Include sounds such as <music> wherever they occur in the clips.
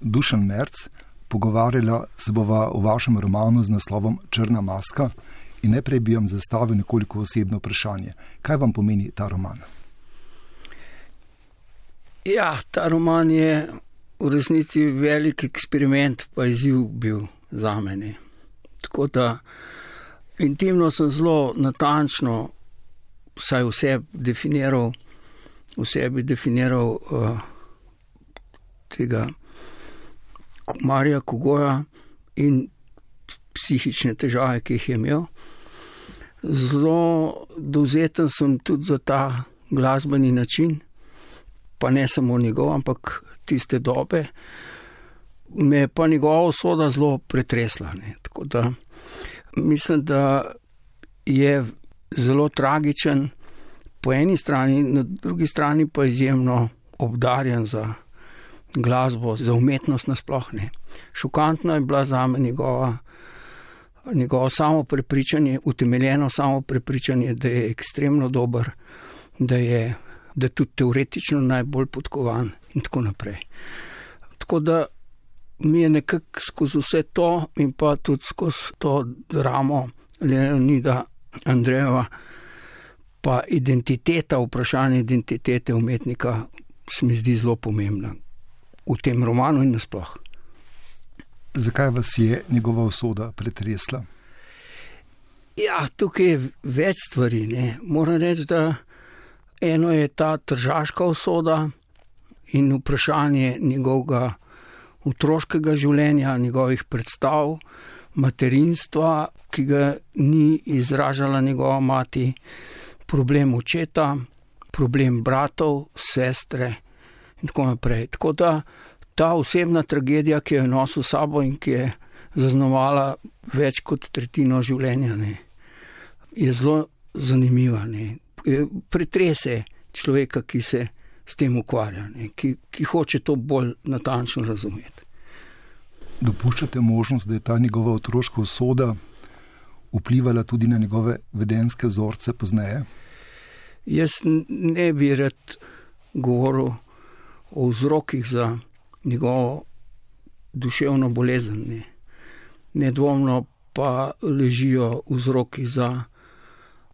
Dušan Merc. Pogovarjala se bova o vašem romanu z naslovom Črna maska. In najprej bi vam zastavil nekoliko osebno vprašanje. Kaj vam pomeni ta roman? Ja, ta roman je v resnici velik eksperiment, pa izziv bil za mene. Tako da intimno sem zelo natančno, vsaj vse definiral, vse bi definiral uh, tega Marija Kogoja in psihične težave, ki jih je imel. Zelo dovzeten sem tudi za ta glasbeni način, pa ne samo njegov, ampak tiste dobe. Me je pa njegova usoda zelo pretresla. Ne. Tako da mislim, da je zelo tragičen po eni strani, na drugi strani pa izjemno obdarjen za glasbo, za umetnost nasplošno. Šokantna je bila za me njegova njegovo samo prepričanje, utemeljeno samo prepričanje, da je ekstremno dober, da je, da je tudi teoretično najbolj podkovan in tako naprej. Tako da mi je nekako skozi vse to in pa tudi skozi to dramo Leonida Andrejeva, pa identiteta, vprašanje identitete umetnika se mi zdi zelo pomembna v tem romanu in nasploh. Zakaj vas je njegova usoda pretresla? Ja, tukaj je več stvari. Ne. Moram reči, da eno je ta tržaška usoda in vprašanje njegovega otroškega življenja, njegovih predstav, materinstva, ki ga ni izražala njegova mati, problem očeta, problem bratov, sestre in tako naprej. Tako da ta osebna tragedija, ki jo je nosil sabo in ki je zaznamovala več kot tretjino življenja, ne, je zelo zanimiva. Ne. Pretrese človeka, ki se s tem ukvarja, ne, ki, ki hoče to bolj natančno razumeti. Dopuščate možnost, da je ta njegova otroška usoda vplivala tudi na njegove vedenske vzorce pozneje? Jaz ne bi rad govoril o vzrokih za njegovo duševno bolezen. Ne. Nedvomno pa ležijo vzroki za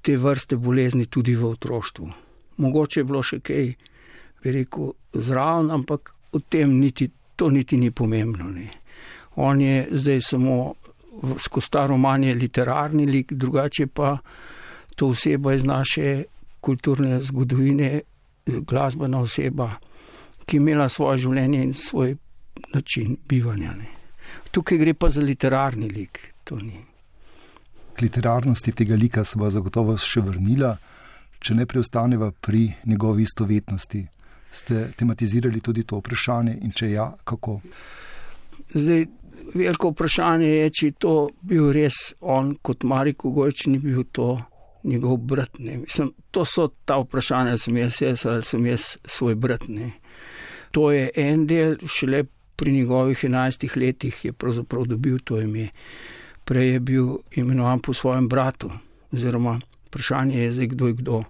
te vrste bolezni tudi v otroštvu. Mogoče je bilo še kaj, bi rekel, zraven, ampak o tem niti, to niti ni pomembno. Ne. On je zdaj samo skozi ta roman je literarni lik, drugače pa to oseba iz naše kulturne zgodovine, glasbena oseba ki je imela svoje življenje in svoj način bivanja. Ne. Tukaj gre pa za literarni lik. K literarnosti tega lika se bo zagotovo še vrnila, če ne preostaneva pri njegovi istovetnosti. Ste tematizirali tudi to vprašanje in če ja, kako? Zdaj, veliko vprašanje je, če je to bil res on kot Mariko Gojč, ni bil to njegov brat. Mislim, to so ta vprašanja, sem jaz, jaz ali sem jaz svoj brat. Ne to je en del, šele pri njegovih 11 letih je pravzaprav dobil to ime. Prej je bil imenovan po svojem bratu, oziroma vprašanje je zdaj, kdo je kdo.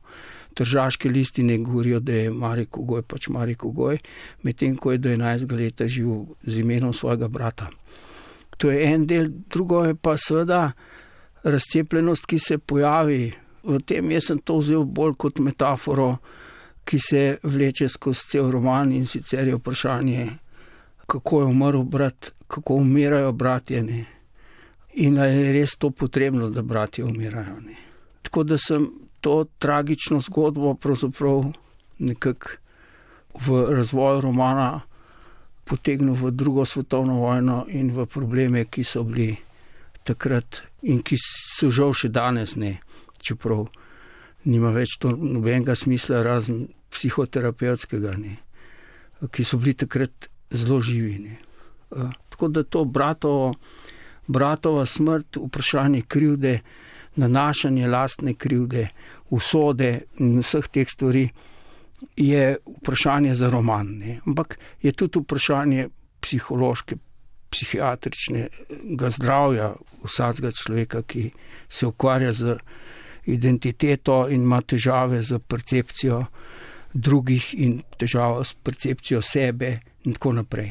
Tržaške listine govorijo, da je Mariko Goj pač Mariko Goj, medtem ko je do 11 let živel z imenom svojega brata. To je en del, drugo je pa seveda razcepljenost, ki se pojavi. V tem jaz sem to vzel bolj kot metaforo ki se vleče skozi cel roman in sicer je vprašanje, kako je umrl brat, kako umirajo bratje ne? in ali je res to potrebno, da bratje umirajo. Ne? Tako da sem to tragično zgodbo pravzaprav nekako v razvoju romana potegnil v drugo svetovno vojno in v probleme, ki so bili takrat in ki so žal še danes ne, čeprav nima več to nobenega smisla, razen psihoterapevtskega, ne, ki so bili takrat zelo živi. Ne. Tako da to bratovo, bratova smrt, vprašanje krivde, nanašanje lastne krivde, usode in vseh teh stvari je vprašanje za roman. Ne. Ampak je tudi vprašanje psihološke, psihiatričnega zdravja vsakega človeka, ki se ukvarja z identiteto in ima težave z percepcijo drugih in težavo s percepcijo sebe, in tako naprej.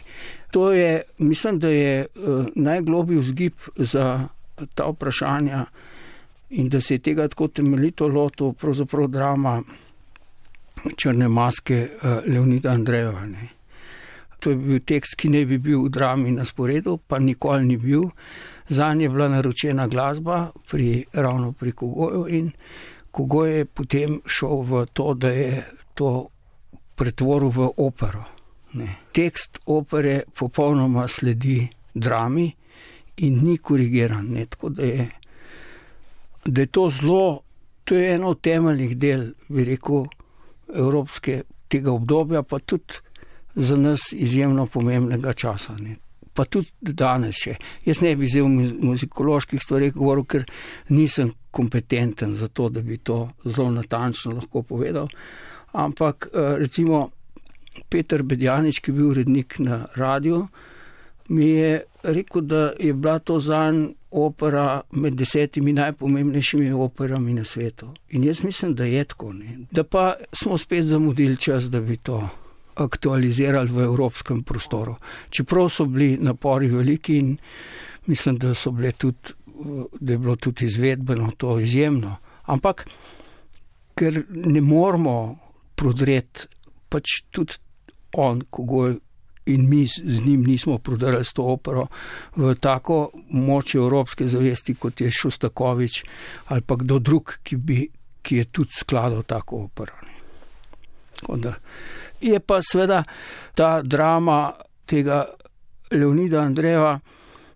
To je, mislim, da je uh, najglobji vzgib za ta vprašanja in da se je tega tako temeljito lotil, pravzaprav drama črne maske uh, Leonida Andrejeva. Ne. To je bil tekst, ki ne bi bil v drami na sporedu, pa nikoli ni bil. Za nje je bila naročena glasba pri, ravno pri Kogoju in Kogoj je potem šel v to, da je to pretvoril v opero. Ne. Tekst opere popolnoma sledi drami in ni korigiran. Ne. Tako da je, da je to zelo, to je eno od temeljnih del, bi rekel, evropske tega obdobja, pa tudi za nas izjemno pomembnega časa. Ne. Pa tudi danes še. Jaz ne bi vzel muzikoloških stvari govoril, ker nisem kompetenten za to, da bi to zelo natančno lahko povedal. Ampak eh, recimo Peter Bedjanič, ki je bil urednik na radiju, mi je rekel, da je bila to zanj opera med desetimi najpomembnejšimi operami na svetu. In jaz mislim, da je tako. Ne? Da pa smo spet zamudili čas, da bi to aktualizirali v evropskem prostoru. Čeprav so bili napori veliki in mislim, da, tudi, da je bilo tudi izvedbeno to izjemno. Ampak ker ne moramo prodreti, pač tudi on, kogo in mi z njim nismo prodrli s to opero v tako moč evropske zavesti, kot je Šostakovič ali pa kdo drug, ki, bi, ki je tudi skladal tako opero. Je pa seveda ta drama tega Leonida Andreja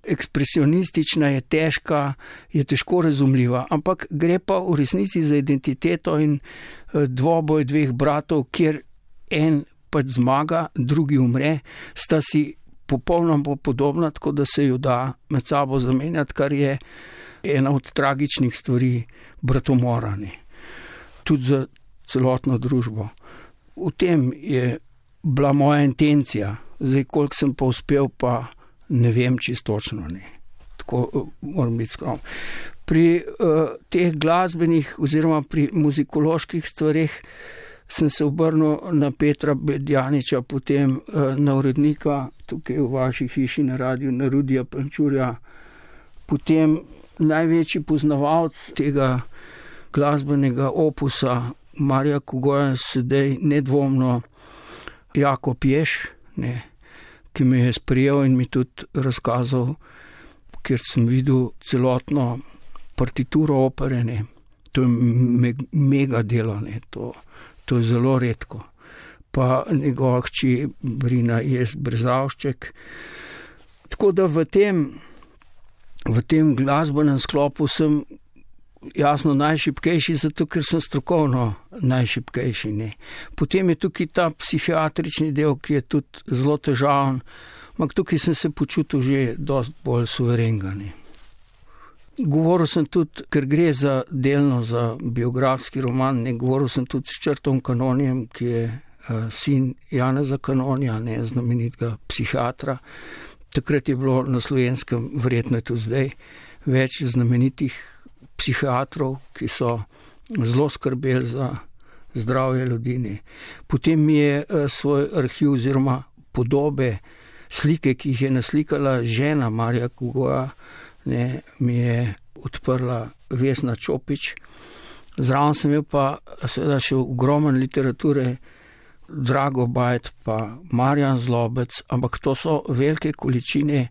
ekspresionistična, je težka, je težko razumljiva, ampak gre pa v resnici za identiteto in eh, dvoboj dveh bratov, kjer en pač zmaga, drugi umre, sta si popolnoma podobna, tako da se jo da med sabo zamenjati, kar je ena od tragičnih stvari bratomorani, tudi za celotno družbo. V tem je bila moja intencija, zdaj koliko sem pa uspel, pa ne vem čistočno. Ne. Tako uh, moram biti skromen. Pri uh, teh glasbenih oziroma pri muzikoloških stvarih sem se obrnil na Petra Bedjaniča, potem uh, na urednika tukaj v vaši hiši na radiju, na Rudija Pančurja, potem največji poznavalc tega glasbenega opusa Marija Kogoja, sedaj nedvomno Jako Pješ. Ne ki me je sprijel in mi tudi razkazal, ker sem videl celotno partituro operene. To je me, mega delo, to, to je zelo redko. Pa njegova hči Brina je brezavšček. Tako da v tem, v tem glasbenem sklopu sem jasno najšipkejši, zato ker sem strokovno najšipkejši. Ne. Potem je tukaj ta psihiatrični del, ki je tudi zelo težaven, ampak tukaj sem se počutil že dosti bolj suverengani. Govoril sem tudi, ker gre za delno za biografski roman, ne govoril sem tudi s Črtom Kanonijem, ki je uh, sin Janeza Kanonija, ne znamenitega psihiatra. Takrat je bilo na slovenskem, verjetno je tudi zdaj, več znamenitih psihiatrov, ki so zelo skrbeli za zdravje ljudi. Potem mi je eh, svoj arhiv oziroma podobe, slike, ki jih je naslikala žena Marija Kugoja, ne, mi je odprla Vesna Čopič. Zraven sem imel pa seveda še ogromen literature, Drago Bajt, pa Marjan Zlobec, ampak to so velike količine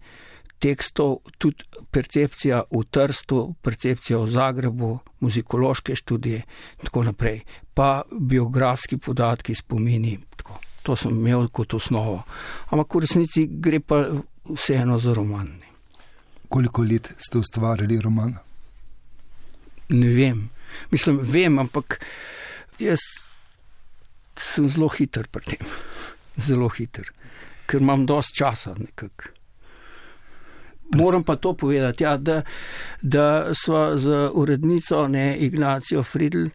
tekstov, tudi percepcija v Trstu, percepcija v Zagrebu, muzikološke študije in tako naprej, pa biografski podatki, spomini. Tako. To sem imel kot osnovo. Ampak v resnici gre pa vseeno za roman. Koliko let ste ustvarjali roman? Ne vem. Mislim, vem, ampak jaz sem zelo hiter pri tem. <laughs> Zelo hiter, ker imam dosti časa nekako. Moram pa to povedati, ja, da, da smo z urednico ne, Ignacijo Friedl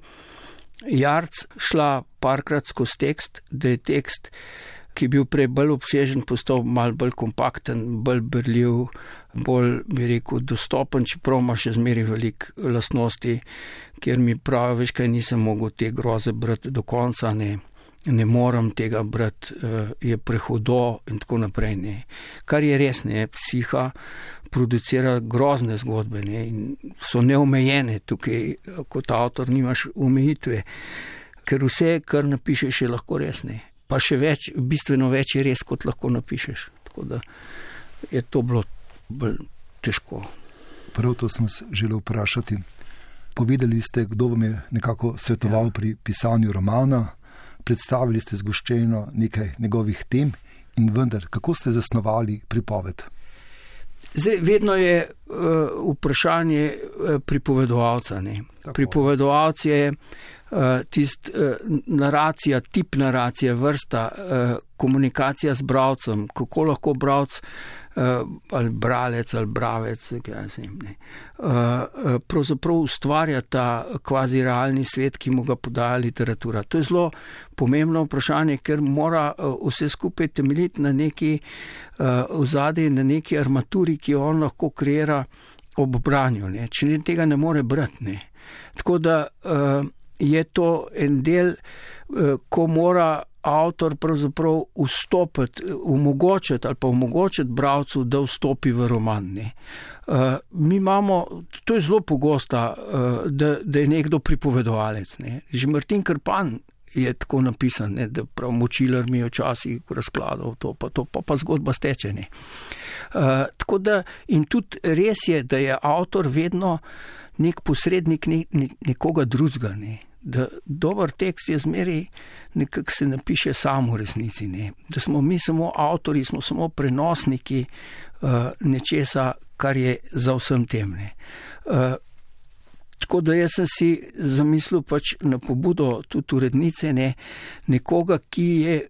Jarc šla parkrat skozi tekst, da je tekst, ki je bil prej bolj obsežen, postal mal bolj kompakten, bolj brljiv, bolj, bi rekel, dostopen, čeprav ima še zmeri velik lastnosti, ker mi pravi, veš kaj, nisem mogel te groze brati do konca, ne. Ne morem tega brati, uh, je prehodo in tako naprej. Ne. Kar je res, ne, psiha producira grozne zgodbe ne, in so neomejene tukaj, kot avtor nimaš omejitve, ker vse, kar napišeš, je lahko res. Ne. Pa še več, bistveno več je res, kot lahko napišeš. Tako da je to bilo bolj težko. Prav to sem želel vprašati. Povedali ste, kdo vam je nekako svetoval ja. pri pisanju romana, predstavili ste zgoščeno nekaj njegovih tem in vendar, kako ste zasnovali pripoved? Zdaj, vedno je uh, vprašanje uh, pripovedovalca. Pripovedovalec je uh, tist uh, naracija, tip naracije, vrsta, uh, komunikacija z bravcem, kako lahko bravc uh, ali bralec ali bravec, kaj se jim ne. Uh, pravzaprav ustvarja ta kvazi realni svet, ki mu ga podaja literatura. To je zelo pomembno vprašanje, ker mora vse skupaj temeljiti na neki ozadji, uh, na neki armaturi, ki jo on lahko kreira ob branju. Ne. Če ne tega ne more brati. Tako da je to en del, ko mora avtor pravzaprav vstopiti, omogočiti ali pa omogočiti bravcu, da vstopi v roman. Uh, mi imamo, to je zelo pogosto, uh, da, da je nekdo pripovedovalec. Ne. Že Martin Krpan je tako napisan, ne, da prav močiler mi je včasih razkladal to, pa to pa, pa zgodba steče. Ne. Uh, tako da in tudi res je, da je avtor vedno nek posrednik ne, ne, nekoga drugega. Ne da dober tekst je zmeri nekako se napiše samo v resnici. Ne? Da smo mi samo avtori, smo samo prenosniki uh, nečesa, kar je za vsem temne. Uh, tako da jaz sem si zamislil pač na pobudo tudi urednice, ne? nekoga, ki, je,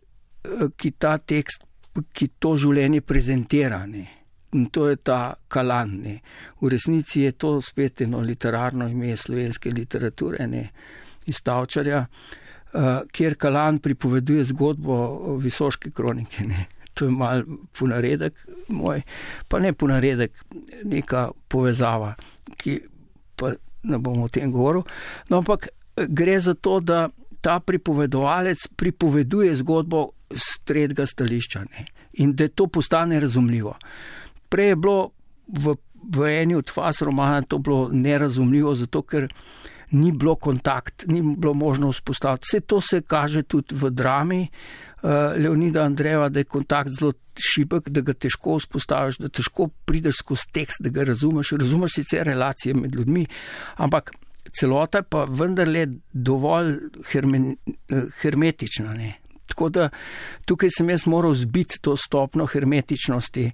uh, ki ta tekst, ki to življenje prezentira. Ne? In to je ta kalan. Ne? V resnici je to spet eno literarno ime slovenske literature. Ne? Iz Tavčarja, uh, kjer Kalan pripoveduje zgodbo o visoški kroniki. Ne. To je mal ponaredek moj, pa ne ponaredek, neka povezava, ki pa ne bom o tem govoril. No, ampak eh, gre za to, da ta pripovedovalec pripoveduje zgodbo z tretjega stališča ne. in da to postane razumljivo. Prej je bilo v, v eni od faz romana to bilo nerazumljivo, zato ker ni bilo kontakt, ni bilo možno vzpostaviti. Vse to se kaže tudi v drami uh, Leonida Andreja, da je kontakt zelo šibek, da ga težko vzpostaviš, da težko prideš skozi tekst, da ga razumeš. Razumeš sicer relacije med ljudmi, ampak celota pa vendarle dovolj hermen, uh, hermetična. Ne? Tako da tukaj sem jaz moral zbiti to stopno hermetičnosti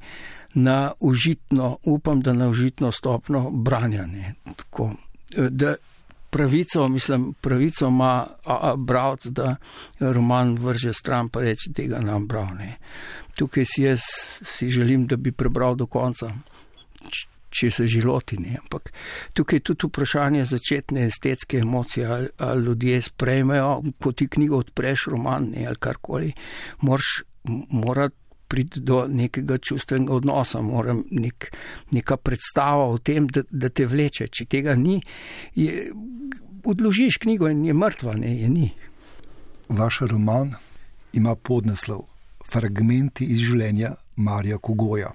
na užitno, upam, da na užitno stopno branjanje. Tako, eh, da pravico, mislim, pravico ima bravc, da roman vrže stran, pa reče tega nam bral. Ne. Tukaj si jaz si želim, da bi prebral do konca, če se že loti. Ne. Ampak tukaj je tudi vprašanje začetne estetske emocije, ali, ali ljudje sprejmejo, ko ti knjigo odpreš, roman ne, ali karkoli, moraš morati priti do nekega čustvenega odnosa, mora nek, neka predstava o tem, da, da te vleče. Če tega ni, je, odložiš knjigo in je mrtva, ne je ni. Vaš roman ima podnaslov Fragmenti iz življenja Marija Kogoja.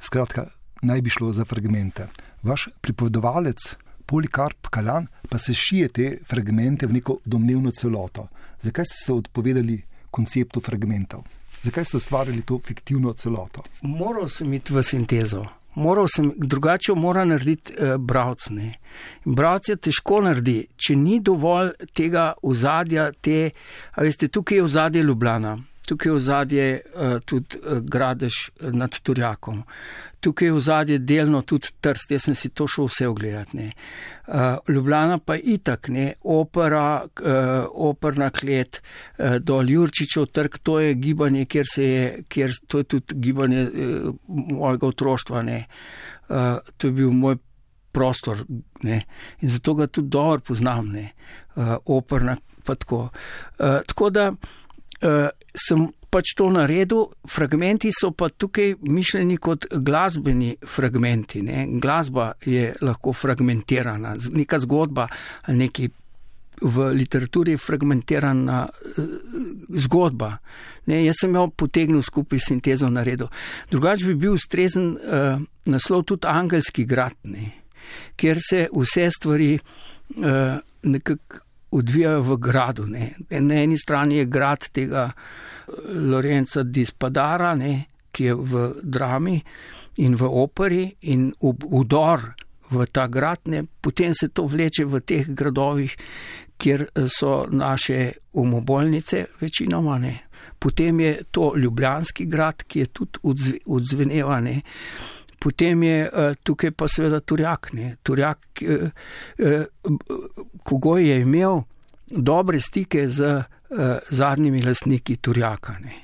Skratka, naj bi šlo za fragmente. Vaš pripovedovalec. Polikarp Kalan pa se šije te fragmente v neko domnevno celoto. Zakaj ste se odpovedali konceptu fragmentov? Zakaj ste ustvarili to fiktivno celoto? Moral sem iti v sintezo. Moral sem, drugače mora narediti eh, bravc. Ne. Bravc je težko naredi, če ni dovolj tega ozadja, te, a veste, tukaj je ozadje Ljubljana, tukaj je ozadje uh, tudi uh, gradež nad Turjakom, tukaj je ozadje delno tudi trst, jaz sem si to šel vse ogledati. Ljubljana pa itak, ne, opera, operna klet, dol Jurčičev trg, to je gibanje, kjer se je, kjer to je tudi gibanje mojega otroštva, ne. To je bil moj prostor, in zato ga tudi dobro poznam, ne, uh, operna pa tako. Uh, tako da, uh, sem pač to naredil, fragmenti so pa tukaj mišljeni kot glasbeni fragmenti. Ne? Glasba je lahko fragmentirana, neka zgodba ali neki v literaturi fragmentirana uh, zgodba. Ne, jaz sem jo potegnil skupaj s sintezo na redu. Drugač bi bil ustrezen uh, naslov tudi angelski grad, ne, kjer se vse stvari uh, nekako odvijajo v gradu. Ne. Na eni strani je grad tega Lorenca Dispadara, ne, ki je v drami in v operi in vdor v ta grad, ne, potem se to vleče v teh gradovih, kjer so naše umobolnice večinoma. Ne. Potem je to Ljubljanski grad, ki je tudi odzvenevane. Potem je uh, tukaj pa seveda Turjak. Ne. Turjak, uh, uh, kogo je imel dobre stike z zadnjimi lastniki Turjaka. Ne.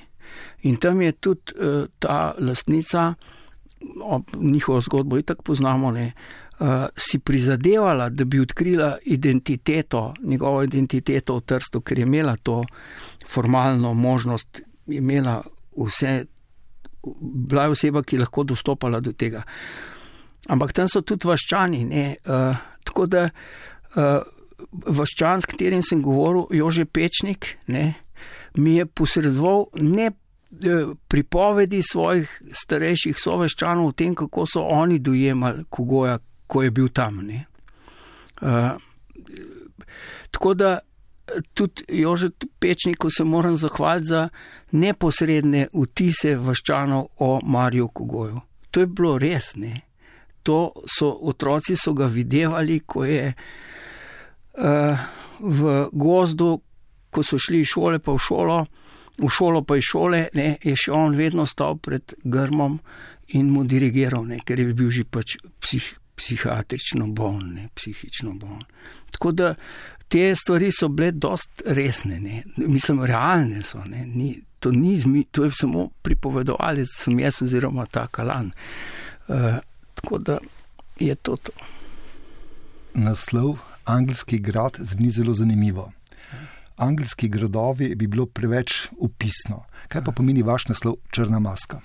In tam je tudi ta lastnica, njihovo zgodbo in tako poznamo, ne, si prizadevala, da bi odkrila identiteto, njegovo identiteto v Trstu, ker je imela to formalno možnost, imela vse, bila je oseba, ki je lahko dostopala do tega. Ampak tam so tudi vaščani, ne, uh, tako da uh, vaščan, s katerim sem govoril, Jože Pečnik, ne, mi je posredoval ne pripovedi svojih starejših soveščanov o tem, kako so oni dojemali kogoja, ko je bil tam. Uh, tako da tudi Jože Pečniku se moram zahvaliti za neposredne vtise vaščanov o Mariju Kogoju. To je bilo res, ne. To so otroci so ga videvali, ko je uh, v gozdu, ko so šli iz šole pa v šolo, v šolo pa iz šole, ne, je še on vedno stal pred grmom in mu dirigiral, ne, ker je bil že pač psih, psihiatrično boln, ne, psihično boln. Tako da te stvari so bile dost resne, ne, mislim, realne so, ne, ni, to, ni zmi, to je samo pripovedovalec, sem jaz oziroma ta kalan. Uh, tako da je to to. Naslov Angelski grad zveni zelo zanimivo. Angelski gradovi bi bilo preveč upisno. Kaj pa pomeni vaš naslov Črna maska?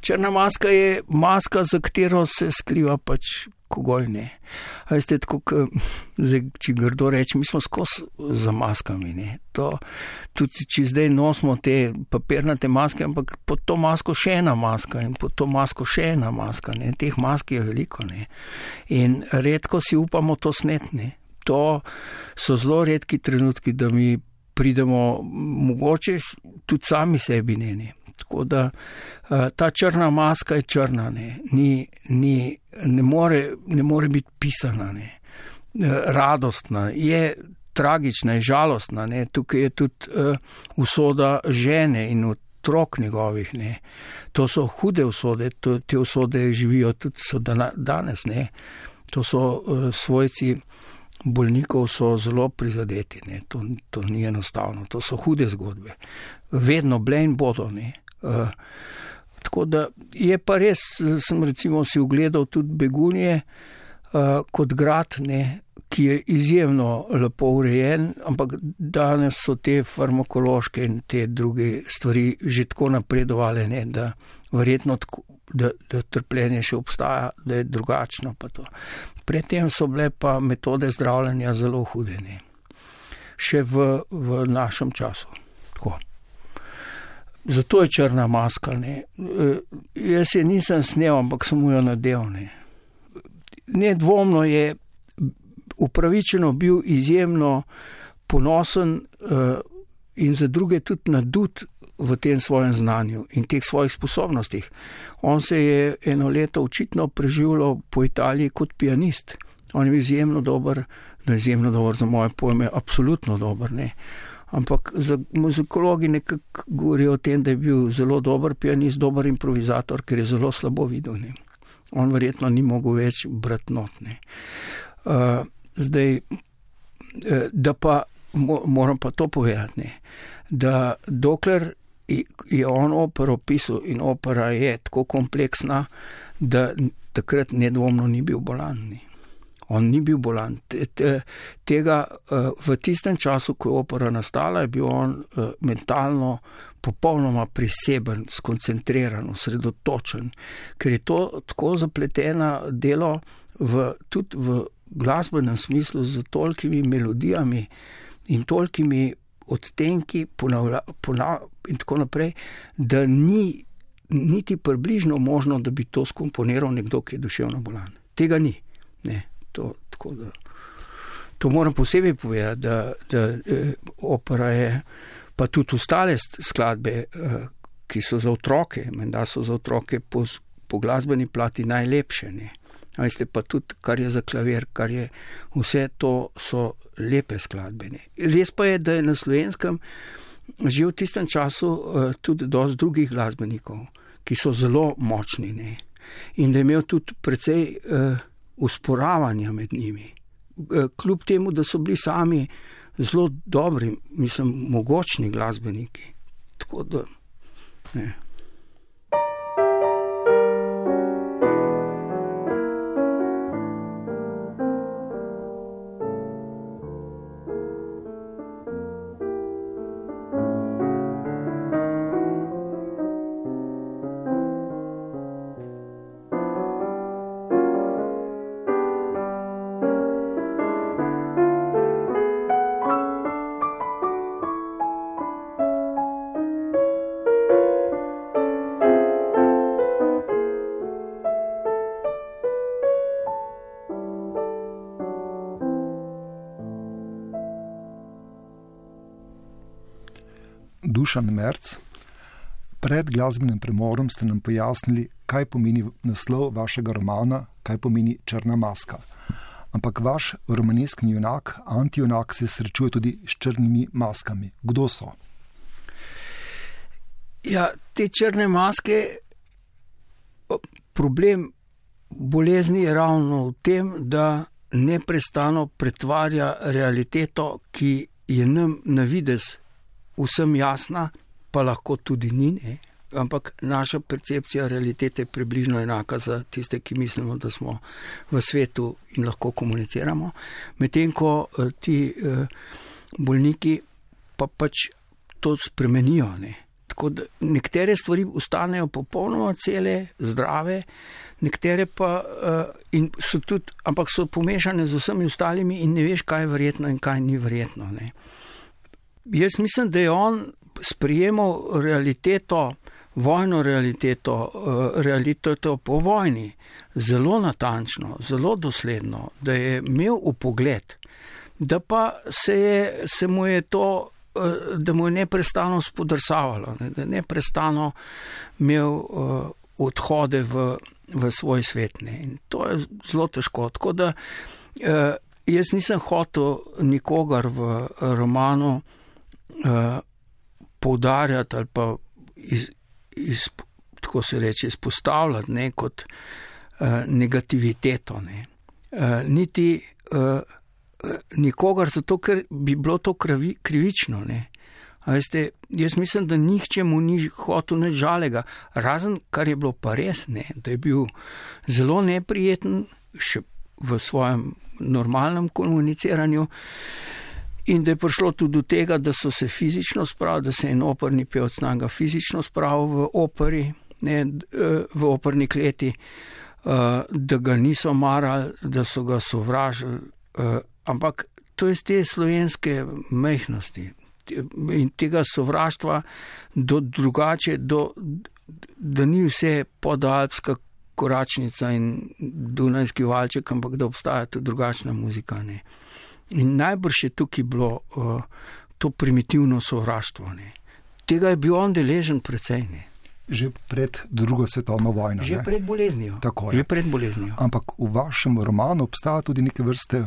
Črna maska je maska, za katero se skriva pač kogoj ne. Veste, tako, <laughs> zdaj, če grdo reči, mi smo skozi za maskami. Ne. To, tudi če zdaj nosimo te papirnate maske, ampak pod to masko še ena maska in pod to masko še ena maska. Ne. Teh mask je veliko. Ne. In redko si upamo to snetne. To so zelo redki trenutki, da mi pridemo, mogoče tudi sami sebi ne. ne. Tako da eh, ta črna maska je črna, ne, ni, ni, ne, more, ne more biti pisana, ne. Eh, radostna, je tragična, je žalostna. Ne. Tukaj je tudi uh, usoda žene in otrok njegovih. Ne. To so hude usode, to, te usode živijo tudi danes. Ne. To so uh, svojci bolnikov so zelo prizadeti, to, to ni enostavno, to so hude zgodbe, vedno bile in bodo. Uh, tako da je pa res, sem recimo si ogledal tudi Begunje uh, kot grad, ne, ki je izjemno lepo urejen, ampak danes so te farmakološke in te druge stvari že tako napredovale, ne, da verjetno tako, da, da trpljenje še obstaja, da je drugačno. Predtem so bile pa metode zdravljenja zelo hudene, še v, v našem času. Tako. Zato je črna maska. Ne. E, jaz je nisem snel, ampak sem jo nadel. Ne. Nedvomno je upravičeno bil izjemno ponosen uh, in za druge tudi nadut v tem svojem znanju in teh svojih sposobnostih. On se je eno leto očitno preživljal po Italiji kot pianist. On je bil izjemno dober, no izjemno dober za moje pojme, absolutno dober. Ne. Ampak muzikologi nekako govorijo o tem, da je bil zelo dober pianist, dober improvizator, ker je zelo slabo videl. Ne. On verjetno ni mogel več bratnotne. Uh, zdaj, uh, da pa moram pa to povedati, ne, da dokler je on opero pisal in opera je tako kompleksna, da takrat nedvomno ni bil bolan. Ni. On ni bil bolan. Tega eh, v tistem času, ko je opera nastala, je bil on eh, mentalno popolnoma priseben, skoncentriran, osredotočen, ker je to tako zapleteno delo v, tudi v glasbenem smislu z tolkimi melodijami, in tolkimi odtenki ponavlja, ponavlja, in tako naprej, da ni niti približno možno, da bi to skomponiral nekdo, ki je duševno bolan. Tega ni. Ne, to, da, to moram posebej povedati, da, da eh, opera je, pa tudi ostale skladbe, eh, ki so za otroke, menda so za otroke po, po glasbeni plati najlepše. Ne. Veste pa tudi, kar je za klavir, kar je vse to, so lepe skladbe. Ne. Res pa je, da je na slovenskem že v tistem času uh, tudi dosti drugih glasbenikov, ki so zelo močni ne. in da je imel tudi precej uh, usporavanja med njimi. Uh, kljub temu, da so bili sami zelo dobri, mislim, mogočni glasbeniki. Tako da. Ne. Dušan Merc. Pred glasbenim premorom ste nam pojasnili, kaj pomeni naslov vašega romana, kaj pomeni črna maska. Ampak vaš romaneskni junak, antijunak, se srečuje tudi s črnimi maskami. Kdo so? Ja, te črne maske, problem bolezni je ravno v tem, da neprestano pretvarja realiteto, ki je nam na vides vsem jasna, pa lahko tudi ni. Ne? Ampak naša percepcija realitete je približno enaka za tiste, ki mislimo, da smo v svetu in lahko komuniciramo. Medtem ko eh, ti eh, bolniki pa pač to spremenijo. Ne? Tako da nekatere stvari ostanejo popolnoma cele, zdrave, nekatere pa uh, so tudi, ampak so pomešane z vsemi ostalimi in ne veš, kaj je verjetno in kaj ni verjetno. Ne? Jaz mislim, da je on sprijemal realiteto, vojno realiteto, eh, realiteto po vojni zelo natančno, zelo dosledno, da je imel upogled, da pa se, je, se mu je to, eh, da mu je neprestano spodrsavalo, da je neprestano imel eh, odhode v, v svoj svet. Ne. In to je zelo težko. Tako da jaz nisem hotel nikogar v romanu, uh, poudarjati ali pa iz, iz, tako se reče, izpostavljati ne, kot uh, negativiteto. Ne. Uh, niti uh, nikogar, zato ker bi bilo to kravi, krivično. Veste, jaz mislim, da nihče mu ni hotel nič žalega, razen kar je bilo pa res, ne, da je bil zelo neprijeten še v svojem normalnem komuniciranju. In da je prišlo tudi do tega, da so se fizično spravili, da se je en operni pevc naga fizično spravil v operi, ne, eh, v operni kleti, eh, da ga niso marali, da so ga sovražili. Eh, ampak to je z te slovenske mehnosti in tega sovraštva do drugače, do, da ni vse podalpska koračnica in dunajski valček, ampak da obstaja tudi drugačna muzika. Ne. In najbrž je tukaj bilo uh, to primitivno sovraštvo. Ne. Tega je bil on deležen precej. Ne. Že pred drugo svetovno vojno. Že ne? pred boleznijo. Že pred boleznijo. Ampak v vašem romanu obstaja tudi neke vrste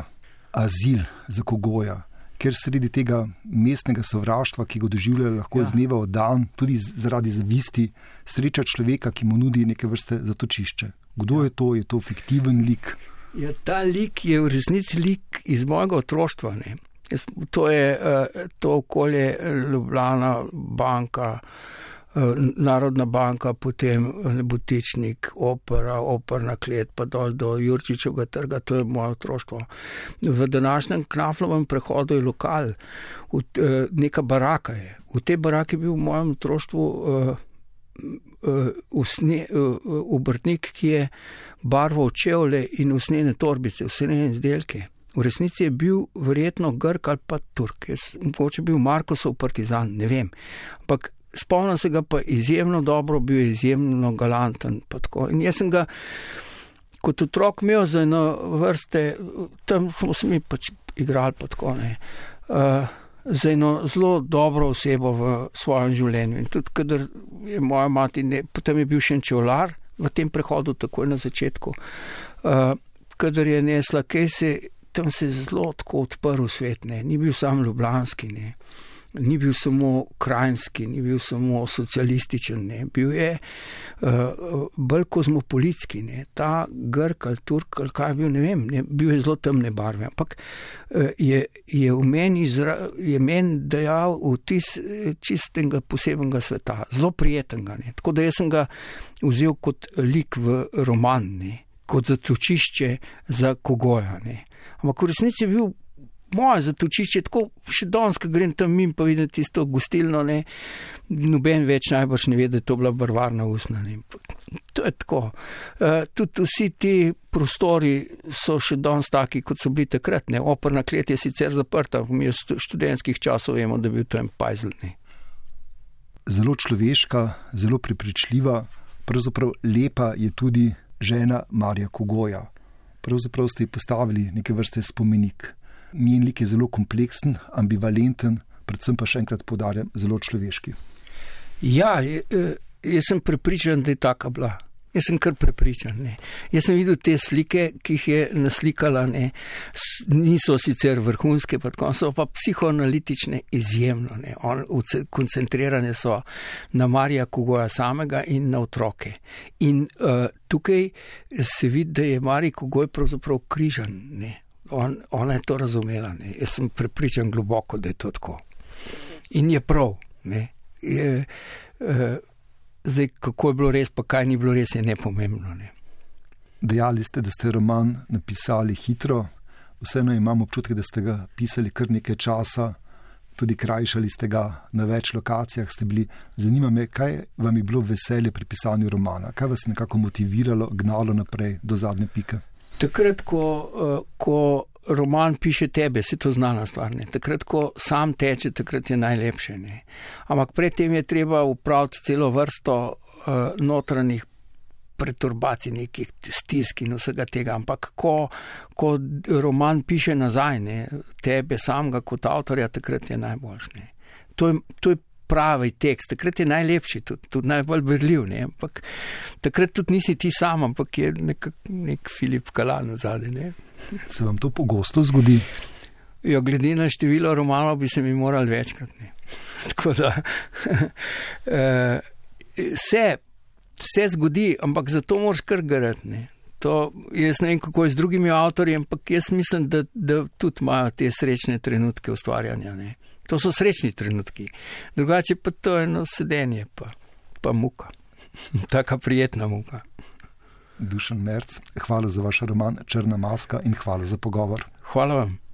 azil za kogoja, ker sredi tega mestnega sovraštva, ki ga doživlja lahko ja. z dneva v dan, tudi zaradi zavisti, sreča človeka, ki mu nudi neke vrste zatočišče. Kdo ja. je to? Je to fiktiven lik? Ja, ta lik je v resnici lik iz mojega otroštva. Ne. To je eh, to okolje eh, Ljubljana, banka, eh, Narodna banka, potem Butičnik, opera, operna klet, pa dol do Jurčičevega trga, to je moje otroštvo. V današnjem Knaflovem prehodu je lokal, neka baraka je. V tej baraki je bil v mojem otroštvu obrtnik, ki je barval čevlje in usnjene torbice, usnjene izdelke. V resnici je bil verjetno Grk ali pa Turk, jaz, mogoče bil Markosov partizan, ne vem. Ampak spomnim se ga pa izjemno dobro, bil je izjemno galanten. In jaz sem ga kot otrok imel za eno vrste, tam smo se mi pač igrali pa tako ne. Uh, za eno zelo dobro osebo v svojem življenju. In tudi, kadar je moja mati, ne, potem je bil še en čevlar v tem prehodu, takoj na začetku, uh, kadar je nesla, kaj se tam se je zelo tako odprl svet, ne. ni bil sam ljubljanski. Ne ni bil samo krajinski, ni bil samo socialističen, ne. bil je uh, bolj kozmopolitski. Ne. Ta Grk ali Turk ali kaj bil, ne vem, ne. bil je zelo temne barve. Ampak uh, je, je v meni, izra, je meni dejal vtis eh, čistega posebnega sveta, zelo prijetnega. Ne. Tako da jaz sem ga vzel kot lik v roman, ne. kot zatočišče za kogoja. Ne. Ampak v resnici je bil moje zatočišče, tako še danes, ko grem tam in pa vidim tisto gostilno, ne, noben več najbrž ne ve, da je to bila barvarna usna. Ne. To je tako. Uh, tudi vsi ti prostori so še danes taki, kot so bili takrat. Ne. Operna klet je sicer zaprta, mi iz študentskih časov vemo, da je bil to en pajzlni. Zelo človeška, zelo prepričljiva, pravzaprav lepa je tudi žena Marija Kogoja. Pravzaprav ste ji postavili neke vrste spomenik njen lik je zelo kompleksen, ambivalenten, predvsem pa še enkrat podarjam, zelo človeški. Ja, e, jaz sem prepričan, da je taka bila. Jaz sem kar prepričan. Ne. Jaz sem videl te slike, ki jih je naslikala, ne. niso sicer vrhunske, pa tako, so pa psihoanalitične izjemno. On, koncentrirane so na Marija Kugoja samega in na otroke. In uh, tukaj se vidi, da je Marij Kugoj pravzaprav križan. Ne on, ona je to razumela. Ne. Jaz sem prepričan globoko, da je to tako. In je prav. Je, uh, zdaj, kako je bilo res, pa kaj ni bilo res, je nepomembno. Ne. Dejali ste, da ste roman napisali hitro, vseeno imam občutek, da ste ga pisali kar nekaj časa, tudi krajšali ste ga na več lokacijah. Zanima me, kaj vam je bilo veselje pri pisanju romana, kaj vas je nekako motiviralo, gnalo naprej do zadnje pike. Takrat, ko, uh, ko roman piše tebe, se to znana stvar. Ne? Takrat, ko sam teče, takrat je najlepše. Ne? Ampak predtem je treba upraviti celo vrsto uh, notranjih preturbacij, nekih stisk in vsega tega. Ampak ko, ko roman piše nazaj, ne? tebe samega kot avtorja, takrat je najboljše. To, to je pravi tekst, takrat je najlepši, tudi, tudi najbolj brljiv. Ne? Ampak takrat tudi nisi ti sam, ampak je nek, nek Filip Kalan zadaj. Se vam to pogosto zgodi? Jo, glede na število romanov bi se mi morali večkrat. Ne? <laughs> Tako da uh, <laughs> se, se zgodi, ampak zato moraš kar garati. To, jaz ne vem, kako je z drugimi avtorji, ampak jaz mislim, da, da tudi imajo te srečne trenutke ustvarjanja. Ne? To so srečni trenutki. Drugače pa to je eno sedenje, pa, pa muka. <laughs> Taka prijetna muka. Dušan Merc, hvala za vaš roman Črna maska in hvala za pogovor. Hvala vam.